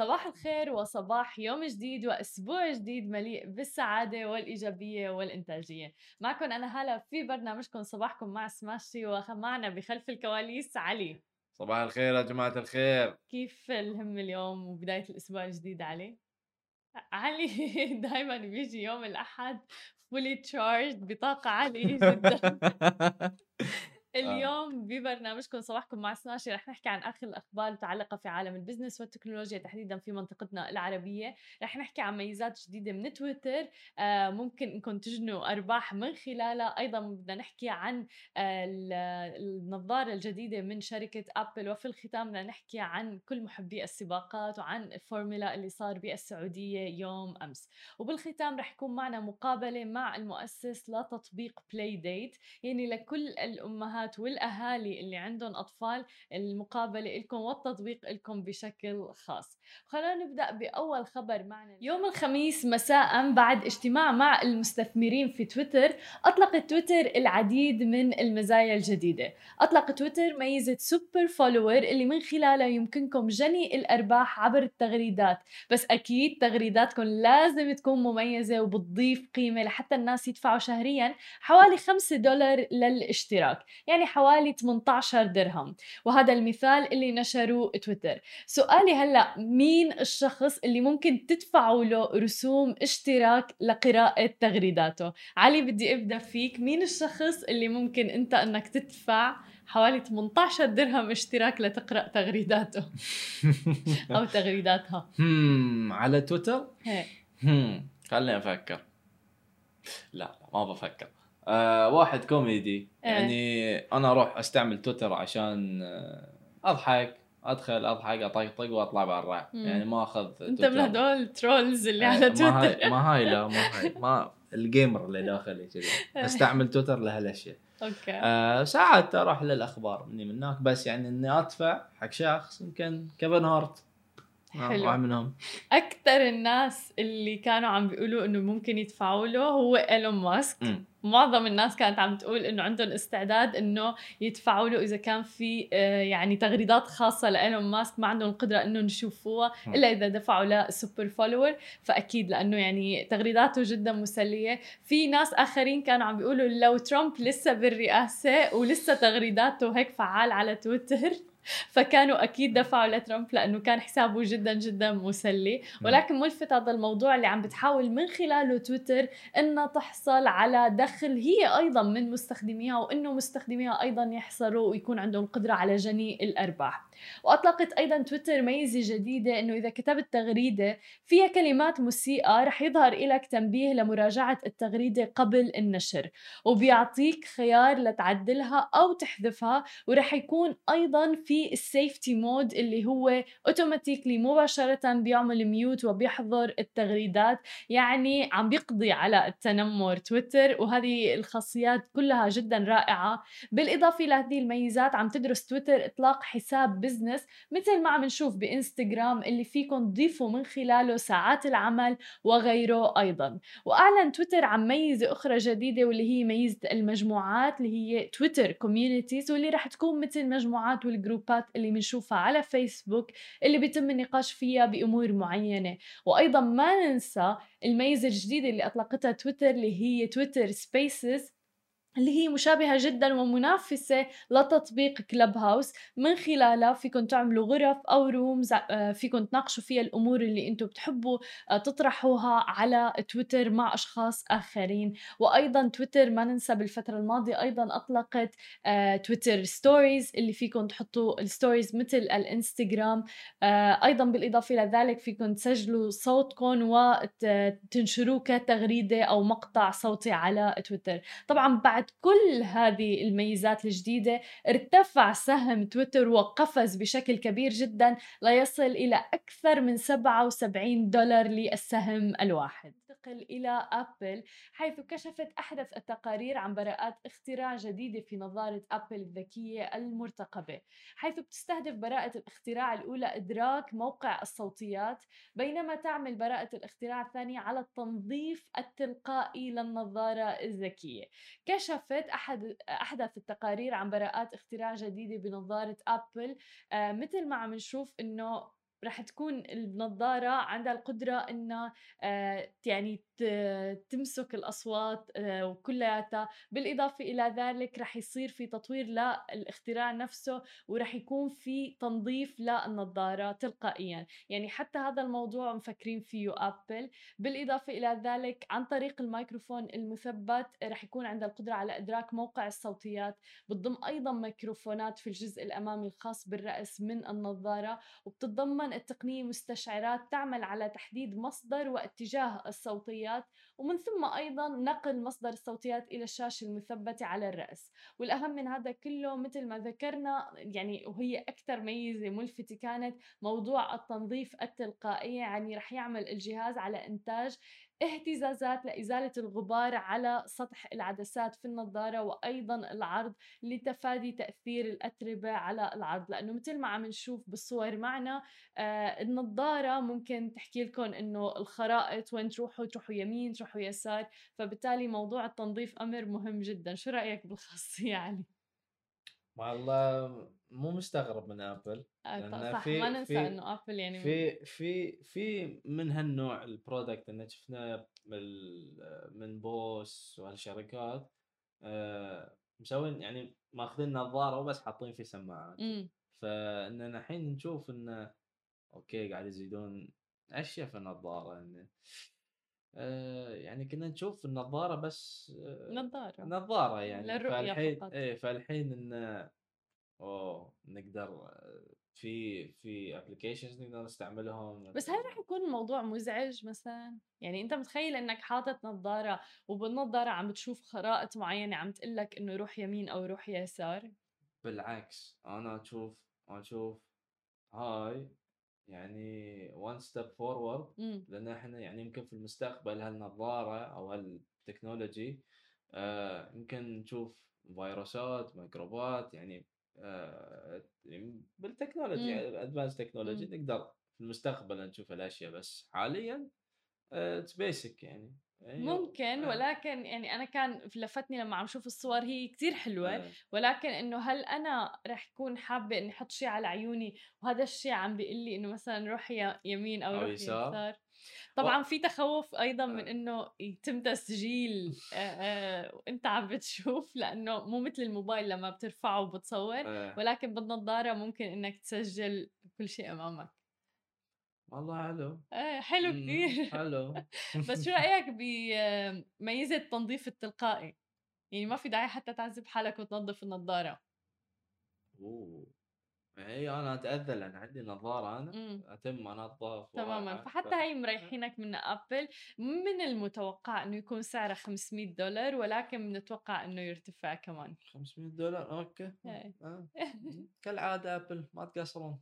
صباح الخير وصباح يوم جديد وأسبوع جديد مليء بالسعادة والإيجابية والإنتاجية. معكم أنا هلا في برنامجكم صباحكم مع سماشي ومعنا بخلف الكواليس علي. صباح الخير يا جماعة الخير. كيف الهمة اليوم وبداية الأسبوع الجديد علي؟ علي دائما بيجي يوم الأحد fully charged بطاقة عالية جدا. اليوم ببرنامجكم صباحكم مع سماشي رح نحكي عن آخر الأخبار المتعلقه في عالم ال business والتكنولوجيا تحديدا في منطقتنا العربية. رح نحكي عن ميزات جديدة من تويتر آه ممكن إنكم تجنوا أرباح من خلالها. أيضا بدنا نحكي عن آه النظارة الجديدة من شركة ابل وفي الختام بدنا نحكي عن كل محبي السباقات وعن الفورمولا اللي صار بالسعودية يوم أمس. وبالختام رح يكون معنا مقابلة مع المؤسس لتطبيق Playdate يعني لكل الأمهات الأمهات والأهالي اللي عندهم أطفال المقابلة لكم والتطبيق لكم بشكل خاص. خلينا نبدأ بأول خبر معنا يوم الخميس مساء بعد اجتماع مع المستثمرين في تويتر اطلقت تويتر العديد من المزايا الجديدة. أطلق تويتر ميزة Super Follower اللي من خلالها يمكنكم جني الأرباح عبر التغريدات. بس أكيد تغريداتكم لازم تكون مميزة وبتضيف قيمة لحتى الناس يدفعوا شهريا حوالي 5 دولار للاشتراك. يعني حوالي 18 درهم. وهذا المثال اللي نشروه تويتر. سؤالي هلأ مين الشخص اللي ممكن تدفعوا له رسوم اشتراك لقراءة تغريداته؟ علي بدي أبدأ فيك. مين الشخص اللي ممكن أنت أنك تدفع حوالي 18 درهم اشتراك لتقرأ تغريداته؟ أو تغريداتها. على تويتر؟ خليني أفكر. لا ما بفكر. آه واحد كوميدي. إيه. يعني أنا أروح أستعمل تويتر عشان آه، أضحك أدخل أضحك اطقطق وأطلع برا. يعني ما أخذ أنت من هدول ال trolls اللي آه، على ما تويتر. ما هاي لا ما هاي. ما ال gamer اللي داخلي كذي. أستعمل تويتر لهالأشياء. okay. آه ساعات أروح للأخبار مني من هناك بس يعني إني أدفع حق شخص يمكن كيفن هارت. آه، حلو. واحد منهم. أكثر الناس اللي كانوا عم بيقولوا إنه ممكن يدفعوا له هو إيلون ماسك. مم. معظم الناس كانت عم تقول إنه عندهم استعداد إنه يدفعوا له إذا كان في آه، يعني تغريدات خاصة لإيلون ماسك ما عندهم القدره انه يشوفوها. إلا إذا دفعوا لل Super Follower. فأكيد لأنه يعني تغريداته جدا مسلية. في ناس آخرين كانوا عم بيقولوا لو ترامب لسه بالرئاسة ولسه تغريداته هيك فعال على تويتر. فكانوا أكيد دفعوا لترامب لأنه كان حسابه جدا جدا مسلي. ولكن ملفت هذا الموضوع اللي عم بتحاول من خلاله تويتر إنها تحصل على دخل هي أيضا من مستخدميها وإنه مستخدميها أيضا يحصلوا ويكون عندهم قدرة على جني الأرباح. وأطلقت أيضا تويتر ميزة جديدة إنه إذا كتبت تغريدة فيها كلمات مسيئه رح يظهر لك تنبيه لمراجعة التغريدة قبل النشر وبيعطيك خيار لتعدلها أو تحذفها ورح يكون أيضا في ال safety mode اللي هو automatically مباشرة بيعمل mute وبيحظر التغريدات يعني عم بيقضي على التنمر تويتر وهذه الخاصيات كلها جدا رائعة. بالإضافة لهذه الميزات عم تدرس تويتر إطلاق حساب business مثل ما عم نشوف بإنستغرام اللي فيكم تضيفوا من خلاله ساعات العمل وغيره أيضا. وأعلن تويتر عن ميزة أخرى جديدة واللي هي ميزة المجموعات اللي هي Twitter Communities واللي رح تكون مثل المجموعات والجروبات اللي بنشوفها على فيسبوك اللي بيتم النقاش فيها بأمور معينة. وأيضا ما ننسى الميزة الجديدة اللي أطلقتها تويتر اللي هي Twitter Spaces اللي هي مشابهة جدا ومنافسة لتطبيق Clubhouse من خلالها فيكم تعملوا غرف أو rooms آه، فيكم تناقشوا فيها الأمور اللي أنتم بتحبوا آه، تطرحوها على تويتر مع أشخاص آخرين. وأيضا تويتر ما ننسى بالفترة الماضية أيضا أطلقت آه، Twitter stories اللي فيكم تحطوا ال stories مثل الإنستغرام. أيضا بالإضافة إلى ذلك فيكم تسجلوا صوتكم وتنشروه كتغريدة أو مقطع صوتي على تويتر. طبعا بعد كل هذه الميزات الجديدة ارتفع سهم تويتر وقفز بشكل كبير جدا ليصل إلى أكثر من 77 دولار للسهم الواحد. ننتقل إلى أبل حيث كشفت أحدث التقارير عن براءات اختراع جديدة في نظارة أبل الذكية المرتقبة حيث بتستهدف براءة الاختراع الأولى إدراك موقع الصوتيات بينما تعمل براءة الاختراع الثانية على التنظيف التلقائي للنظارة الذكية. كشفت أحد أحدث التقارير عن براءات اختراع جديدة بنظارة أبل آه مثل ما عم نشوف إنه رح تكون النظارة عندها القدرة إنها آه، يعني تمسك الأصوات آه، وكلياتها. بالإضافة إلى ذلك رح يصير في تطوير للاختراع نفسه ورح يكون في تنظيف للنظارة تلقائيا. يعني حتى هذا الموضوع مفكرين فيه أبل. بالإضافة إلى ذلك عن طريق الميكروفون المثبت رح يكون عندها القدرة على إدراك موقع الصوتيات. بتضم أيضا ميكروفونات في الجزء الأمامي الخاص بالرأس من النظارة وبتتضمن التقنية مستشعرات تعمل على تحديد مصدر واتجاه الصوتيات ومن ثم أيضا نقل مصدر الصوتيات إلى الشاشة المثبتة على الرأس. والأهم من هذا كله مثل ما ذكرنا يعني وهي أكثر ميزة ملفتة كانت موضوع التنظيف التلقائي يعني رح يعمل الجهاز على إنتاج اهتزازات لإزالة الغبار على سطح العدسات في النظارة وأيضا العرض لتفادي تأثير الأتربة على العرض لأنه مثل ما عم نشوف بالصور معنا آه النظارة ممكن تحكي لكم إنه الخرائط وين تروحوا تروحوا يمين تروحوا يسار فبالتالي موضوع التنظيف أمر مهم جدا شو رأيك بالخاصية علي؟ والله مو مستغرب من آبل آه صح في ما ننسى في إنه آبل يعني في في في من هالنوع ال product اللي شفناه من Bose وهالشركات آه مسوين يعني ماخذين نظارة وبس حاطين فيه سماعات. إمم. فاننا الحين نشوف انه okay قاعد يزيدون أشياء في النظارة يعني آه يعني كنا نشوف النظارة بس آه نظارة. نظارة يعني. للرؤية فالحين فقط. إيه فالحين انه أوه نقدر في في ابلكيشنز نقدر نستعملهم بس هل رح يكون الموضوع مزعج مثلا؟ يعني أنت متخيل إنك حاطط نظارة وبالنظارة عم بتشوف خرائط معينة عم تقول لك إنه روح يمين أو روح يسار؟ بالعكس أنا أشوف أشوف هاي يعني one step forward لأن إحنا يعني يمكن في المستقبل هالنظارة أو هال technology آه يمكن نشوف فيروسات ميكروبات يعني آه، بال technology advance technology نقدر في المستقبل نشوف الأشياء بس حاليا it's basic يعني ممكن آه. ولكن يعني أنا كان لفتني لما عم شوف الصور هي كتير حلوة آه. ولكن إنه هل أنا رح كون حابة إني أحط شيء على عيوني وهذا الشيء عم بيقول لي إنه مثلا روح يمين أو, أو روح يسار. طبعا في تخوف أيضا من آه. إنه يتم تسجيل وانت عم بتشوف لأنه مو مثل الموبايل لما بترفعه وبتصور ولكن بالنظاره ممكن إنك تسجل كل شيء أمامك. والله حلو. إيه حلو كثير حلو. بس شو رأيك بميزه التنظيف التلقائي؟ يعني ما في داعي حتى تعذب حالك وتنظف النظارة. أوه. إي أنا أتأذى لأن عندي نظارة أنا إمم. أتم انظف تماما. فحتى هي مريحينك من أبل. من المتوقع إنه يكون سعرها 500 دولار ولكن بنتوقع إنه يرتفع كمان. 500 دولار؟ okay. آه. كالعادة أبل ما تقصرون.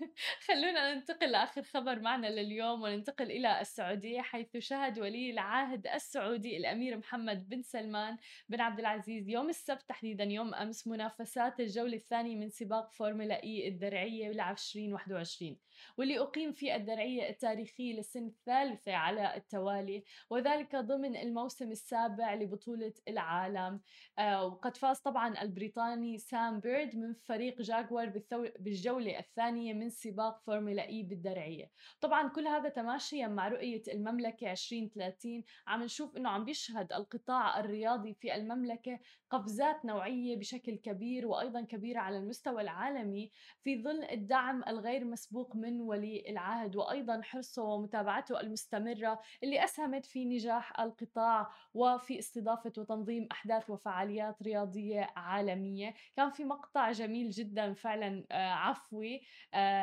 خلونا ننتقل لآخر خبر معنا لليوم وننتقل إلى السعودية حيث شهد ولي العهد السعودي الأمير محمد بن سلمان بن عبد العزيز يوم السبت تحديدا يوم أمس منافسات الجولة الثانية من سباق فورمولا إي الدرعية ل 2021 واللي أقيم في الدرعية التاريخية للسنه الثالثه على التوالي وذلك ضمن الموسم السابع لبطولة العالم. آه وقد فاز طبعا البريطاني سام بيرد من فريق جاكوار بالجولة الثانية من سباق فورمولا إي بالدرعية. طبعا كل هذا تماشيا مع رؤية المملكة 2030 عم نشوف إنه عم بيشهد القطاع الرياضي في المملكة قفزات نوعية بشكل كبير وأيضا كبيرة على المستوى العالمي في ظل الدعم الغير مسبوق من ولي العهد وأيضا حرصه ومتابعته المستمرة اللي أسهمت في نجاح القطاع وفي استضافة وتنظيم أحداث وفعاليات رياضية عالمية. كان في مقطع جميل جدا فعلا آه، عفوي آه،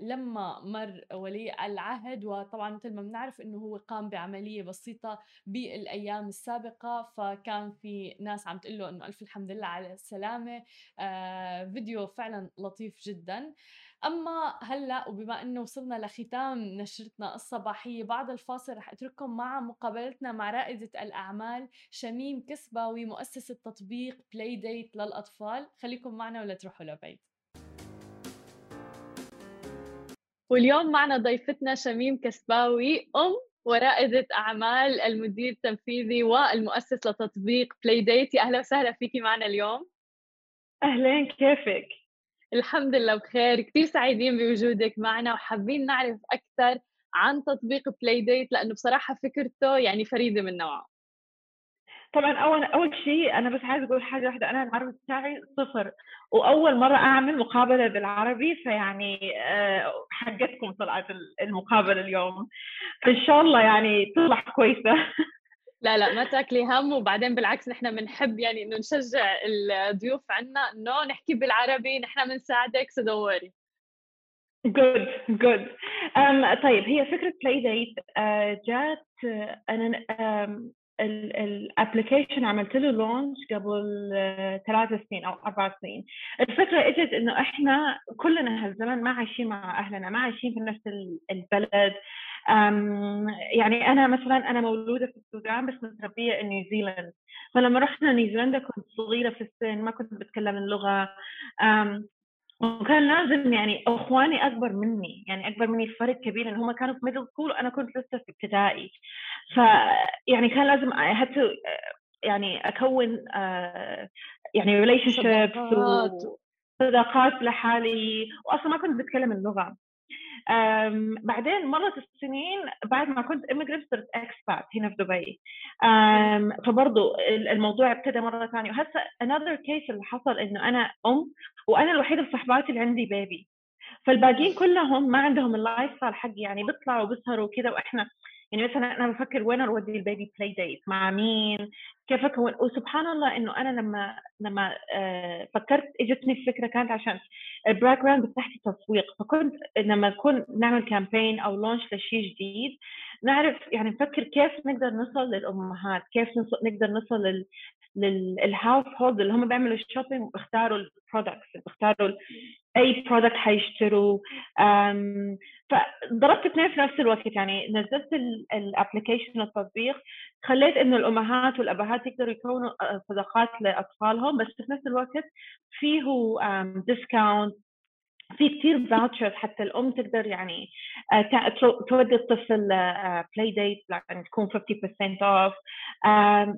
لما مر ولي العهد وطبعا مثل ما بنعرف إنه هو قام بعملية بسيطة بالأيام السابقة فكان في ناس عم تقول له إنه ألف الحمد لله على السلامة. آه، فيديو فعلا لطيف جدا. أما هلأ وبما إنه وصلنا لختام نشرتنا الصباحية بعد الفاصل رح أترككم مع مقابلتنا مع رائدة الأعمال شميم كسباوي مؤسسه تطبيق بلاي ديت للأطفال. خليكم معنا ولا تروحوا لبعيد. واليوم معنا ضيفتنا شميم كسباوي أم ورائدة أعمال المدير التنفيذي والمؤسس لتطبيق PlayDate يا أهلا وسهلا فيكي معنا اليوم. أهلين كيفك؟ الحمد لله بخير. كثير سعيدين بوجودك معنا وحابين نعرف أكثر عن تطبيق PlayDate لأنه بصراحة فكرته يعني فريدة من نوعه. طبعا اول أول شيء أنا بس عايزة أقول حاجة واحدة. أنا العربي بتاعي صفر. وأول مرة أعمل مقابلة بالعربي فيعني آه، حقتكم طلعت المقابلة اليوم. فإن شاء الله يعني تطلع كويسة. لا لا ما تاكلي هم وبعدين بالعكس نحن بنحب يعني إنه نشجع الضيوف عنا إنه نحكي بالعربي نحن بنساعدك don't worry good good um, طيب هي فكرة PlayDate uh, جات uh, أنا um, ال application عملت له launch قبل آه، ثلاث سنين أو أربع سنين. الفكرة إجت إنه إحنا كلنا هالزمن ما عايشين مع أهلنا ما عايشين في نفس البلد. يعني أنا مثلا أنا مولودة في السودان بس متربية في نيوزيلاند فلما رحنا نيوزيلندا كنت صغيرة في السن ما كنت بتكلم اللغة. وكان لازم يعني إخواني أكبر مني يعني أكبر مني فرق كبير ان هم كانوا في middle school وأنا كنت لسه في ابتدائي. ف يعني كان لازم حتى يعني أكون آه، يعني relationships وصداقات لحالي. واصلا ما كنت بتكلم اللغة. بعدين مرت السنين بعد ما كنت immigrant صرت expat هنا في دبي. فبرضه الموضوع ابتدى مرة ثانية. وهسه another case اللي حصل إنه أنا أم وأنا الوحيدة في صحباتي اللي عندي baby فالباقيين كلهم ما عندهم ال lifestyle حقي يعني بيطلعوا بيسهروا وكذا وإحنا يعني مثلا أنا بفكر وين أودي ال baby playdate مع مين؟ كيف اكون وسبحان الله إنه أنا لما لما آه، فكرت إجتني الفكرة كانت عشان ال background بتاعتي تسويق فكنت لما نكون نعمل campaign أو launch لشيء جديد نعرف يعني نفكر كيف نقدر نوصل للأمهات كيف نقدر نوصل للهاوس هولد اللي هم بيعملوا ال shopping وبيختاروا ال products بيختاروا أي product حيشتروا. فضربت اثنين في نفس الوقت يعني. نزلت ال application التطبيق خليت إنه الأمهات والأبهات يقدروا يكونوا آه، صداقات لأطفالهم بس في نفس الوقت فيه discount في كثير vouchers حتى الأم تقدر يعني آه، تودي الطفل playdate يعني تكون 50% off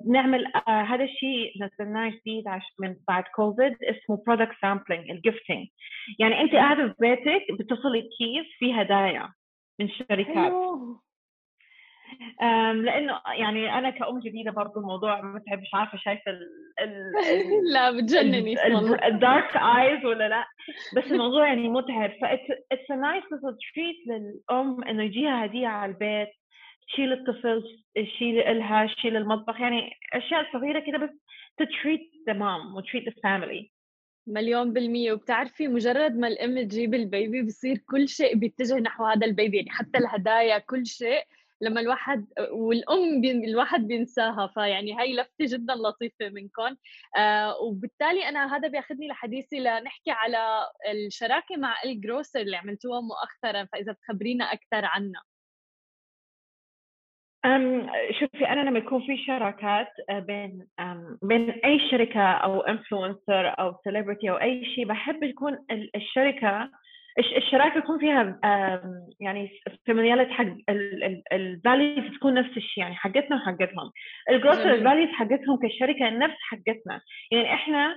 نعمل آه، هذا الشيء نزلناه جديد من بعد كوفيد اسمه product sampling ال gifting يعني أنت قاعدة في بيتك بتصلي كيس فيه هدايا من شركات. لأنه يعني أنا كأم جديدة برضه الموضوع متعب مش عارفة شايفة ال ال لا بتجنني ال dark eyes ولا لأ؟ بس الموضوع يعني متعب ف it's a nice little treat للأم إنه يجيها هدية على البيت تشيل الطفل تشيل لها تشيل المطبخ يعني أشياء صغيرة كده بس to treat the mom و treat the family مليون بالمية. وبتعرفي مجرد ما الأم تجيب ال baby بصير كل شيء بيتجه نحو هذا ال baby يعني حتى الهدايا كل شيء لما الواحد والأم بين الواحد بينساها فيعني هاي لفتة جدا لطيفة منكم آه وبالتالي أنا هذا بياخذني لحديثي لنحكي على الشراكة مع elGrocer اللي عملتوها مؤخرا فإذا بتخبرينا أكثر عنها. أم شوفي أنا لما يكون في شراكات آه، بين بين أي شركة أو influencer أو celebrity أو أي شيء بحب يكون الشركة الشراكه يكون فيها يعني familiarity حق ال values تكون نفس الشيء يعني حقتنا وحقتهم. elGrocer ال values حقتهم كشركة نفس حقتنا. يعني إحنا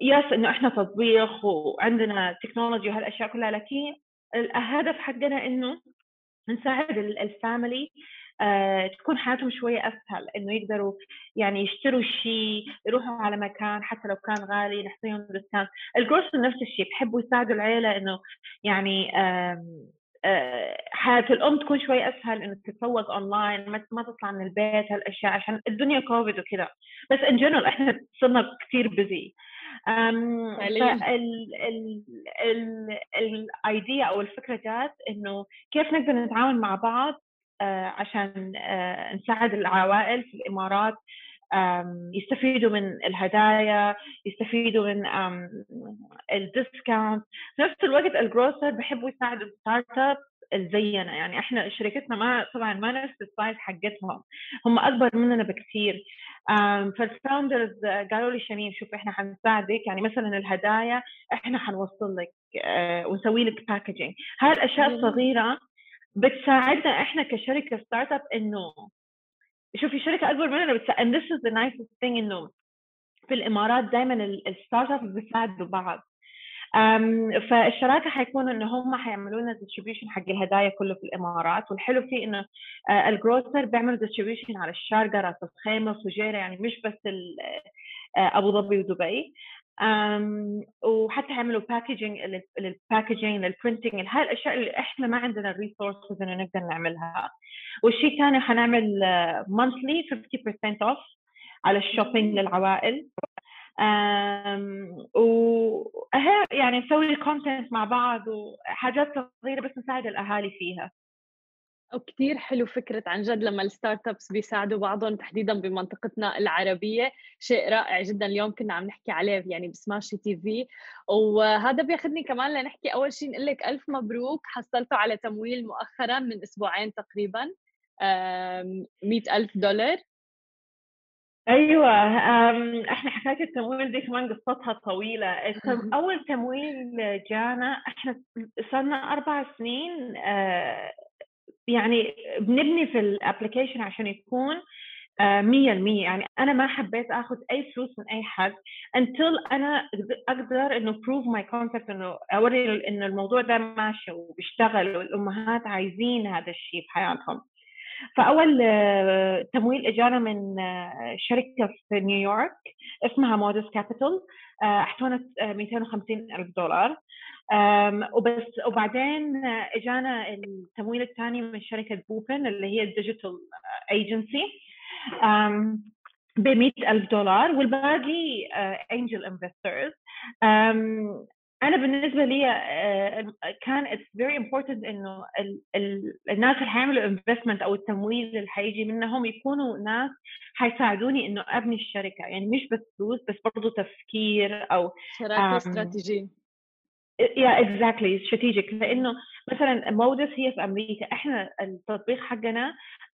yes إنه إحنا تطبيق وعندنا technology وهالأشياء كلها لكن الهدف حقنا إنه نساعد ال family آه، تكون حياتهم شوية أسهل إنه يقدروا يعني يشتروا شيء يروحوا على مكان حتى لو كان غالي نعطيهم discount elGrocer نفس الشيء بحبوا يساعدوا العيلة إنه يعني آه، حياة الأم تكون شوي أسهل إنه تتسوق أونلاين ما تطلع من البيت هالأشياء عشان الدنيا كوفيد وكذا. بس in general إحنا صرنا كثير busy ال idea أو الفكرة جات إنه كيف نقدر نتعاون مع بعض عشان آه، نساعد العوائل في الإمارات يستفيدوا من الهدايا يستفيدوا من ال discount. في نفس الوقت elGrocer بحبوا يساعدوا ال startup زينا يعني إحنا شركتنا ما طبعا ما نفس ال size حقتهم. هم أكبر مننا بكثير فال founders قالوا لي شميم شوف إحنا حنساعدك. يعني مثلا الهدايا إحنا حنوصل لك آه، ونسوي لك packaging هاي الأشياء الصغيرة بتساعدنا إحنا كشركة startup إنه شوفي شركة أكبر مننا بتساعد and this is the nicest thing إنه في الإمارات دائما ال startup بيساعدوا بعض. فالشراكة حيكون إنه هم حيعملوا لنا distribution حق الهدايا كله في الإمارات والحلو فيه إنه آه، elGrocer بيعملوا distribution على الشارقة راس الخيمة فجيرة يعني مش بس آه، أبو ظبي ودبي. وحتى يعملوا packaging لل packaging لل printing هاي الأشياء اللي إحنا ما عندنا ال resources إنه نقدر نعملها. والشيء الثاني حنعمل monthly 50% off على ال shopping للعوائل. و يعني نسوي content مع بعض وحاجات صغيرة بس نساعد الأهالي فيها. وكثير حلو فكرة عن جد لما ال startups بيساعدوا بعضهم تحديدا بمنطقتنا العربية شيء رائع جدا اليوم كنا عم نحكي عليه يعني بسماشي تي في وهذا بياخذني كمان لنحكي أول شيء نقول لك ألف مبروك حصلتوا على تمويل مؤخرا من أسبوعين تقريبا مئة ألف دولار. أيوه إحنا حكايه التمويل دي كمان قصتها طويلة. أول تمويل جانا إحنا صرنا أربع سنين آه، يعني بنبني في ال application عشان يكون آه، مية المية يعني أنا ما حبيت آخذ أي فلوس من أي حد until أنا أقدر إنه prove my concept إنه أوري إنه الموضوع ده ماشي وبيشتغل والأمهات عايزين هذا الشيء في حياتهم. فأول آه، تمويل اجانا من آه، شركة في نيويورك اسمها مودس كابيتال حطوا 250 ألف دولار. وبس وبعدين إجانا التمويل الثاني من شركة بوبن اللي هي ال digital agency ب ألف دولار. والباقي angel investors أنا بالنسبة لي آه، كان it's very important إنه الناس اللي حيعملوا investment أو التمويل اللي حيجي منهم يكونوا ناس حيساعدوني إنه أبني الشركة. يعني مش بس فلوس بس برضه تفكير أو شراكة استراتيجية. Yeah exactly strategic لأنه مثلا مودس هي في أمريكا. إحنا التطبيق حقنا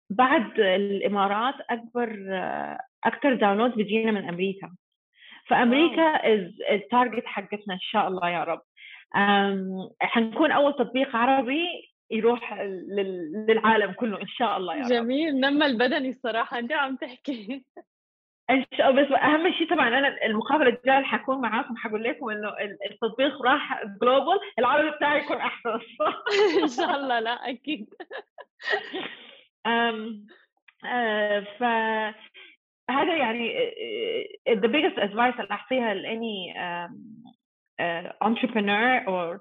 بعد الإمارات أكبر أكثر download بيجينا من أمريكا. فامريكا is ال target حقتنا إن شاء الله يا رب. حنكون أول تطبيق عربي يروح للعالم كله إن شاء الله يا رب. جميل نمى البدني الصراحة أنت عم تحكي. إن شاء الله بس أهم شيء طبعا أنا المقابلة الجاية حكون معاكم حقول لكم إنه التطبيق راح global العربي بتاعي يكون أحسن. إن شاء الله لا أكيد. أم آه، ف هذا يعني the biggest advice اللي أعطيها لأني entrepreneur or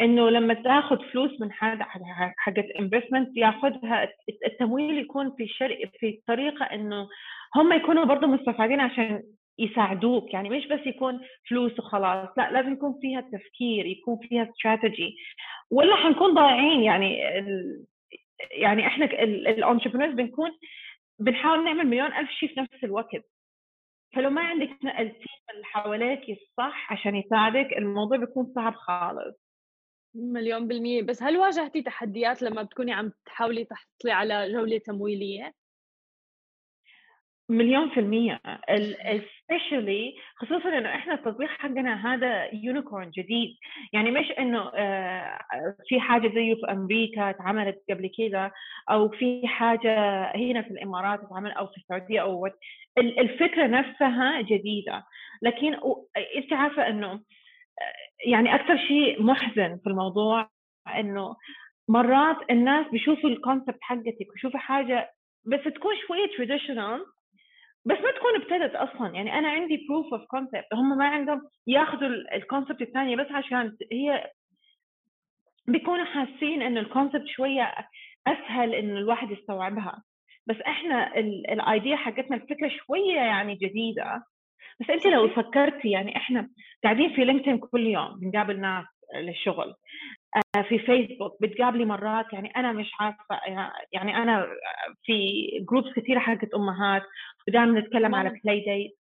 إنه لما تاخذ فلوس من حد حقت investment ياخذها التمويل يكون في شر في طريقة إنه هم يكونوا برضه مستفادين عشان يساعدوك يعني مش بس يكون فلوس وخلاص لا لازم يكون فيها تفكير يكون فيها استراتيجي ولا حنكون ضايعين يعني. يعني إحنا ال entrepreneurs بنكون بنحاول نعمل مليون ألف شيء في نفس الوقت. فلو ما عندك ال team اللي حواليك الصح عشان يساعدك الموضوع بيكون صعب خالص. مليون بالمية. بس هل واجهتي تحديات لما بتكوني عم تحاولي تحصلي على جولة تمويلية؟ مليون في المية. especially خصوصا إنه إحنا التطبيق حقنا هذا يونيكورن جديد. يعني مش إنه آه، في حاجة زيه في أمريكا اتعملت قبل كده أو في حاجة هنا في الإمارات اتعمل أو في السعودية أو الفكرة نفسها جديدة. لكن أنت عارفة إنه يعني أكثر شيء محزن في الموضوع إنه مرات الناس بيشوفوا ال concept حقتك ويشوفوا حاجة بس تكون شوية traditional بس ما تكون ابتدت أصلا. يعني أنا عندي proof of concept هم ما عندهم ياخذوا ال concept الثانية بس عشان هي بيكونوا حاسين إنه ال concept شوية أسهل إنه الواحد يستوعبها. بس إحنا ال idea حقتنا الفكرة شوية يعني جديدة. بس أنت لو فكرتي يعني إحنا قاعدين في لينكدين كل يوم بنقابل ناس للشغل. في فيسبوك بتقابلي مرات يعني أنا مش عارفة يعني أنا في groups كثيرة حقت أمهات ودائما نتكلم على playdate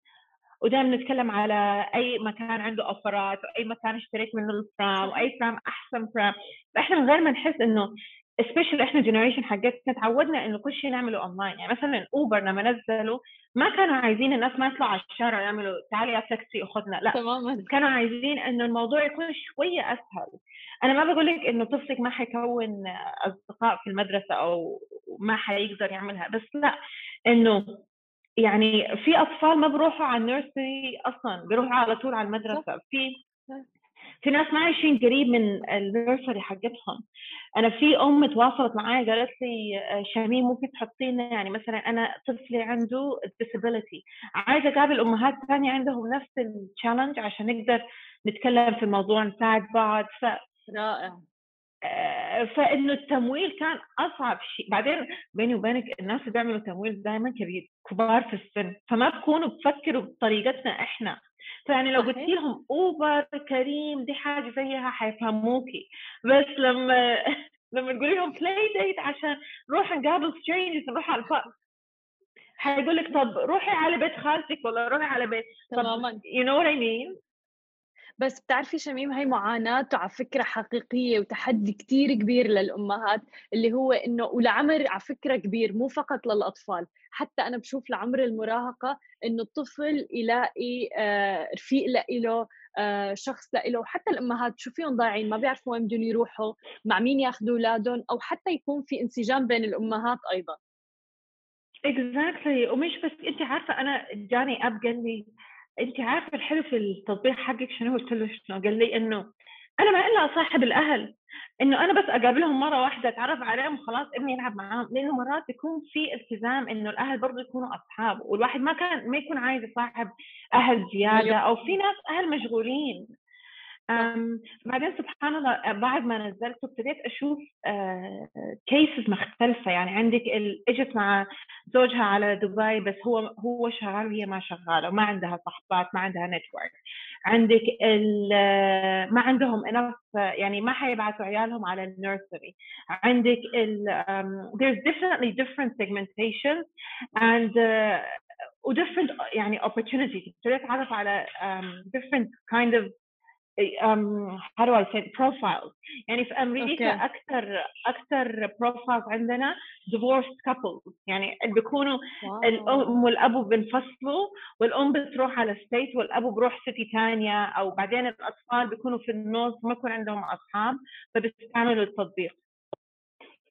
ودائما نتكلم على أي مكان عنده offerات وأي مكان اشتريت منه البرام وأي pram أحسن pram فإحنا من غير ما نحس إنه especially إحنا generation حقتنا تعودنا إنه كل شيء نعمله اونلاين يعني مثلا اوبر لما نزلوا ما كانوا عايزين الناس ما يطلعوا على الشارع يعملوا تعالي يا تاكسي خذنا لا تماما. كانوا عايزين إنه الموضوع يكون شوية أسهل. أنا ما بقول لك إنه طفلك ما حيكون أصدقاء في المدرسة أو ما حيقدر يعملها بس لا إنه يعني في أطفال ما بروحوا على ال nursery أصلا بيروحوا على طول على المدرسة. في في ناس ما عايشين قريب من النيرسري حقتهم. أنا في أم تواصلت معي قالت لي آه، شميم ممكن تحطينا يعني مثلا أنا طفلي عنده disability. عايزة أقابل أمهات ثانية عندهم نفس التشالنج عشان نقدر نتكلم في الموضوع نساعد بعض. ف رائع. آه، فإنه التمويل كان أصعب شيء. بعدين بيني وبينك الناس اللي بيعملوا تمويل دائما كبير كبار في السن فما بكونوا بفكروا بطريقتنا إحنا. فيعني لو قلت لهم اوبر كريم دي حاجة زيها حيفهموكي. بس لما لما تقولي لهم playdate عشان نروح نقابل strangers نروح على ال park حيقول لك طب روحي على بيت خالتك ولا روحي على بيت؟ تماما. you know what I mean بس بتعرفي شميم هي معاناة على فكرة حقيقية وتحدي كتير كبير للأمهات اللي هو إنه والعمر على فكرة كبير مو فقط للأطفال حتى أنا بشوف لعمر المراهقة إنه الطفل يلاقي آه، رفيق لإله آه، شخص لإله وحتى الأمهات شوفيهم ضايعين ما بيعرفوا وين بدهم يروحوا مع مين ياخذوا أولادهم أو حتى يكون في انسجام بين الأمهات أيضا exactly exactly. ومش بس انت عارفة أنا جاني أب قال لي انت عارفة الحلو في التطبيق حقك شنو؟ قلت له شنو؟ قال لي إنه أنا ما لازم اصاحب الأهل إنه أنا بس أقابلهم مرة واحدة أتعرف عليهم وخلاص ابني يلعب معاهم لأنه مرات بيكون في التزام إنه الأهل برضه يكونوا أصحاب والواحد ما كان ما يكون عايز يصاحب أهل زيادة أو في ناس أهل مشغولين. بعدين سبحان الله بعد ما نزلته ابتديت أشوف cases مختلفة. يعني عندك إجت مع زوجها على دبي بس هو هو شغال وهي ما شغالة وما عندها صحبات ما عندها network عندك ما عندهم انف يعني ما حيبعثوا عيالهم على ال nursery عندك ال um, there's definitely different segmentation and uh, different يعني opportunities. أتعرف على um, different kind of um, how do I say profiles. يعني في أمريكا okay. أكثر أكثر profiles عندنا divorced couples. يعني بيكونوا wow. الأم والأبو بينفصلوا والأم بتروح على ستيت والأبو بروح سيتي ثانية أو بعدين الأطفال بيكونوا في النص ما يكون عندهم أصحاب فبيستعملوا التطبيق.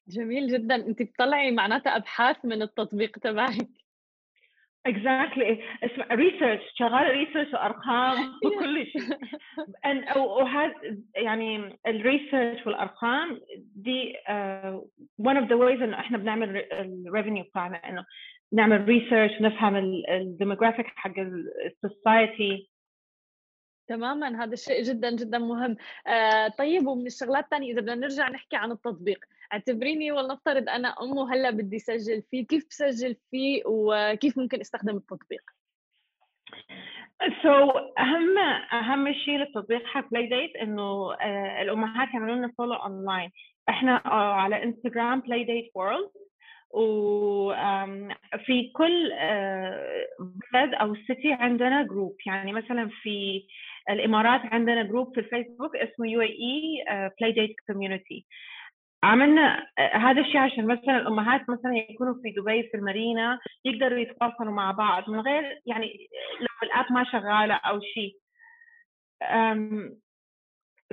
جميل جدا. انت بتطلعي معناتها أبحاث من التطبيق تبعك. exactly اسمع research شغال research وأرقام وكل شيء. وهذا يعني ال research والأرقام دي one of the ways إنه إحنا بنعمل ال revenue بتاعنا إنه نعمل research نفهم ال demographic حق ال society تماما هذا الشيء جدا جدا مهم. آه طيب ومن الشغلات الثانية إذا بدنا نرجع نحكي عن التطبيق. اعتبريني ولنفترض أنا ام وهلا بدي اسجل فيه كيف بسجل فيه وكيف ممكن أستخدم التطبيق؟ so so, أهم أهم شيء للتطبيق Playdate إنه uh, الأمهات يعملوا لنا follow online إحنا uh, على انستغرام Playdate World وفي كل آه، بلد أو city عندنا group يعني مثلا في الإمارات عندنا group في الفيسبوك اسمه UAE Playdate Community عملنا هذا الشيء عشان مثلا الأمهات مثلا يكونوا في دبي في المارينا يقدروا يتواصلوا مع بعض من غير يعني لو الأب ما شغاله أو شيء.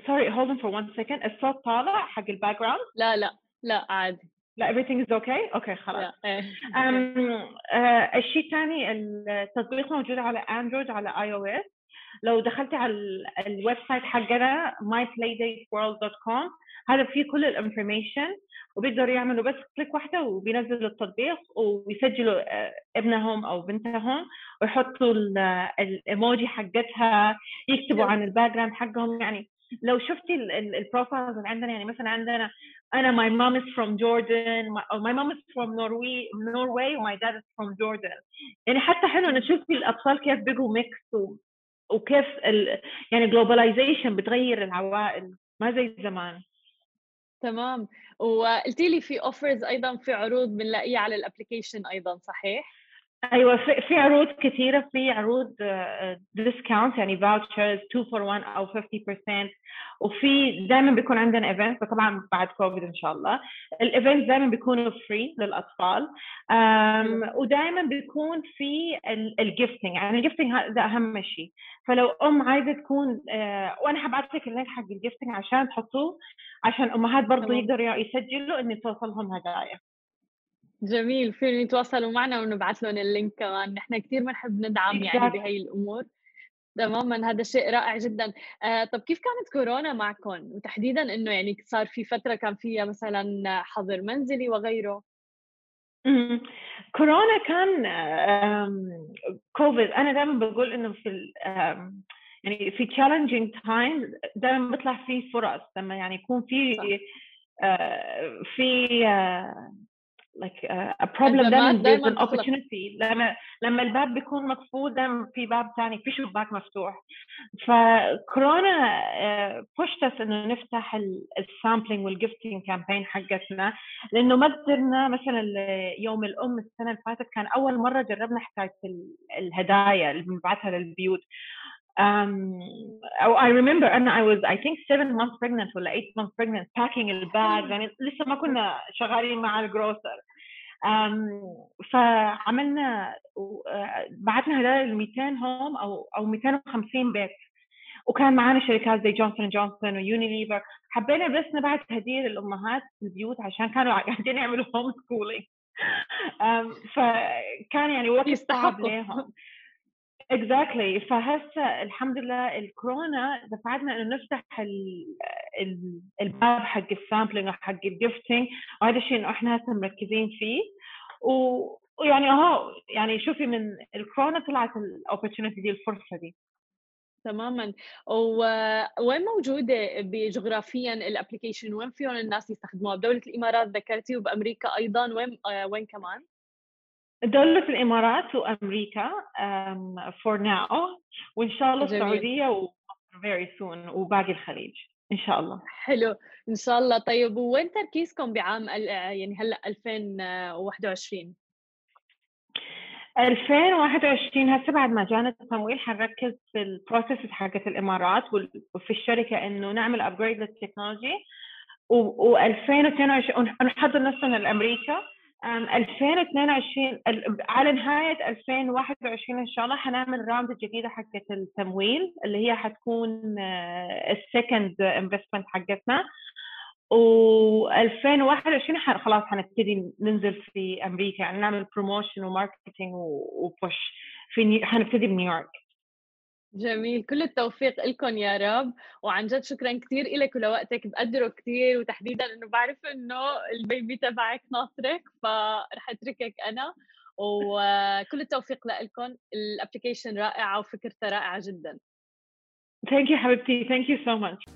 sorry hold for 1 second الصوت طالع حق ال background لا لا لا عادي. لا everything is okay okay خلاص. um, uh, الشيء الثاني التطبيق موجود على Android على iOS لو دخلتي على ال website حقنا myplaydateworld.com هذا فيه كل ال information وبيقدروا يعملوا بس click واحدة وبينزلوا التطبيق ويسجلوا ابنهم أو بنتهم ويحطوا الايموجي حقتها يكتبوا عن ال background حقهم. يعني لو شفتي ال profiles اللي عندنا يعني مثلا عندنا أنا my mom is from Jordan my, my mom is from Norway Norway my dad is from Jordan. يعني حتى حلو نشوف الأطفال كيف بقوا mix وكيف ال... يعني globalization بتغير العوائل ما زي زمان. تمام. وقلتي لي في offers أيضا في عروض بنلاقيها على ال application أيضا صحيح؟ أيوه في, في عروض كثيره في عروض discount يعني vouchers 2 for 1 أو 50% وفي دائما بيكون عندنا event طبعا بعد كوفيد إن شاء الله. ال event دائما بيكونوا free للأطفال. ودائما بيكون في ال gifting يعني ال gifting هذا أهم شيء. فلو أم عايزة تكون آه، وأنا حبعت لك ال link حق ال gifting عشان تحطوه عشان أمهات برضه يقدروا يسجلوا ان توصلهم هدايا. جميل فيهم يتواصلوا معنا ونبعث لهم ال link كمان. نحن كثير بنحب ندعم يعني بهي الأمور. تماما هذا شيء رائع جدا. آه طب كيف كانت كورونا معكم؟ وتحديدا إنه يعني صار في فترة كان فيها مثلا حظر منزلي وغيره. كورونا كان كوفيد أنا دائما بقول إنه في يعني في challenging تايم دائما بيطلع في فرص. لما يعني يكون في آه، في آه، like uh, a problem دائما there's an opportunity. لما لما الباب بيكون مقفول دائما في باب ثاني في شباك مفتوح. فكورونا pushed us إنه نفتح ال sampling وال gifting campaign حقتنا لأنه ما قدرنا مثلا يوم الأم السنة اللي فاتت كان أول مرة جربنا حكاية الهدايا اللي بنبعثها للبيوت. Um, I remember أنا I was I think seven months pregnant ولا eight months pregnant packing ال bag يعني لسه ما كنا شغالين مع ال grocer um, فعملنا بعثنا هدايا ل 200 home أو أو 250 بيت. وكان معنا شركات زي Johnson Johnson ويونيليفر حبينا بس نبعث هديه للأمهات في البيوت عشان كانوا قاعدين يعملوا home schooling فكان يعني وقت صعب لهم exactly exactly. فهسه الحمد لله الكورونا دفعتنا إنه نفتح الباب حق ال sampling وحق ال gifting وهذا الشيء إنه إحنا هسه مركزين فيه. ويعني أهو يعني شوفي من الكورونا طلعت ال opportunity دي الفرصة دي. تماما. وين موجودة جغرافيا الابلكيشن وين فيهم الناس يستخدموها؟ بدولة الإمارات ذكرتي وبأمريكا أيضا. وين وين كمان؟ دولة الإمارات وأمريكا um, ناو وإن شاء الله السعودية و very soon وباقي الخليج إن شاء الله. حلو. إن شاء الله. طيب وين تركيزكم بعام يعني هلأ 2021 2021 هسه بعد ما جانا التمويل حنركز في ال process حقت الإمارات وفي الشركة إنه نعمل upgrade للتكنولوجي و2022 ونحضر نفسنا لأمريكا. 2022 على نهاية 2021 إن شاء الله حنعمل round جديدة حقت التمويل اللي هي حتكون ال second investment حقتنا. و2021 خلاص حنبتدي ننزل في أمريكا يعني نعمل promotion و marketing و push في حنبتدي بنيويورك. جميل. كل التوفيق لكم يا رب. وعن جد شكرا كثير لك ولوقتك بقدره كثير وتحديدا إنه بعرف إنه ال baby تبعك ناطرك فرح أتركك أنا. وكل التوفيق لكم ال application رائعة وفكرتها رائعة جدا. Thank you حبيبتي. Thank you so much.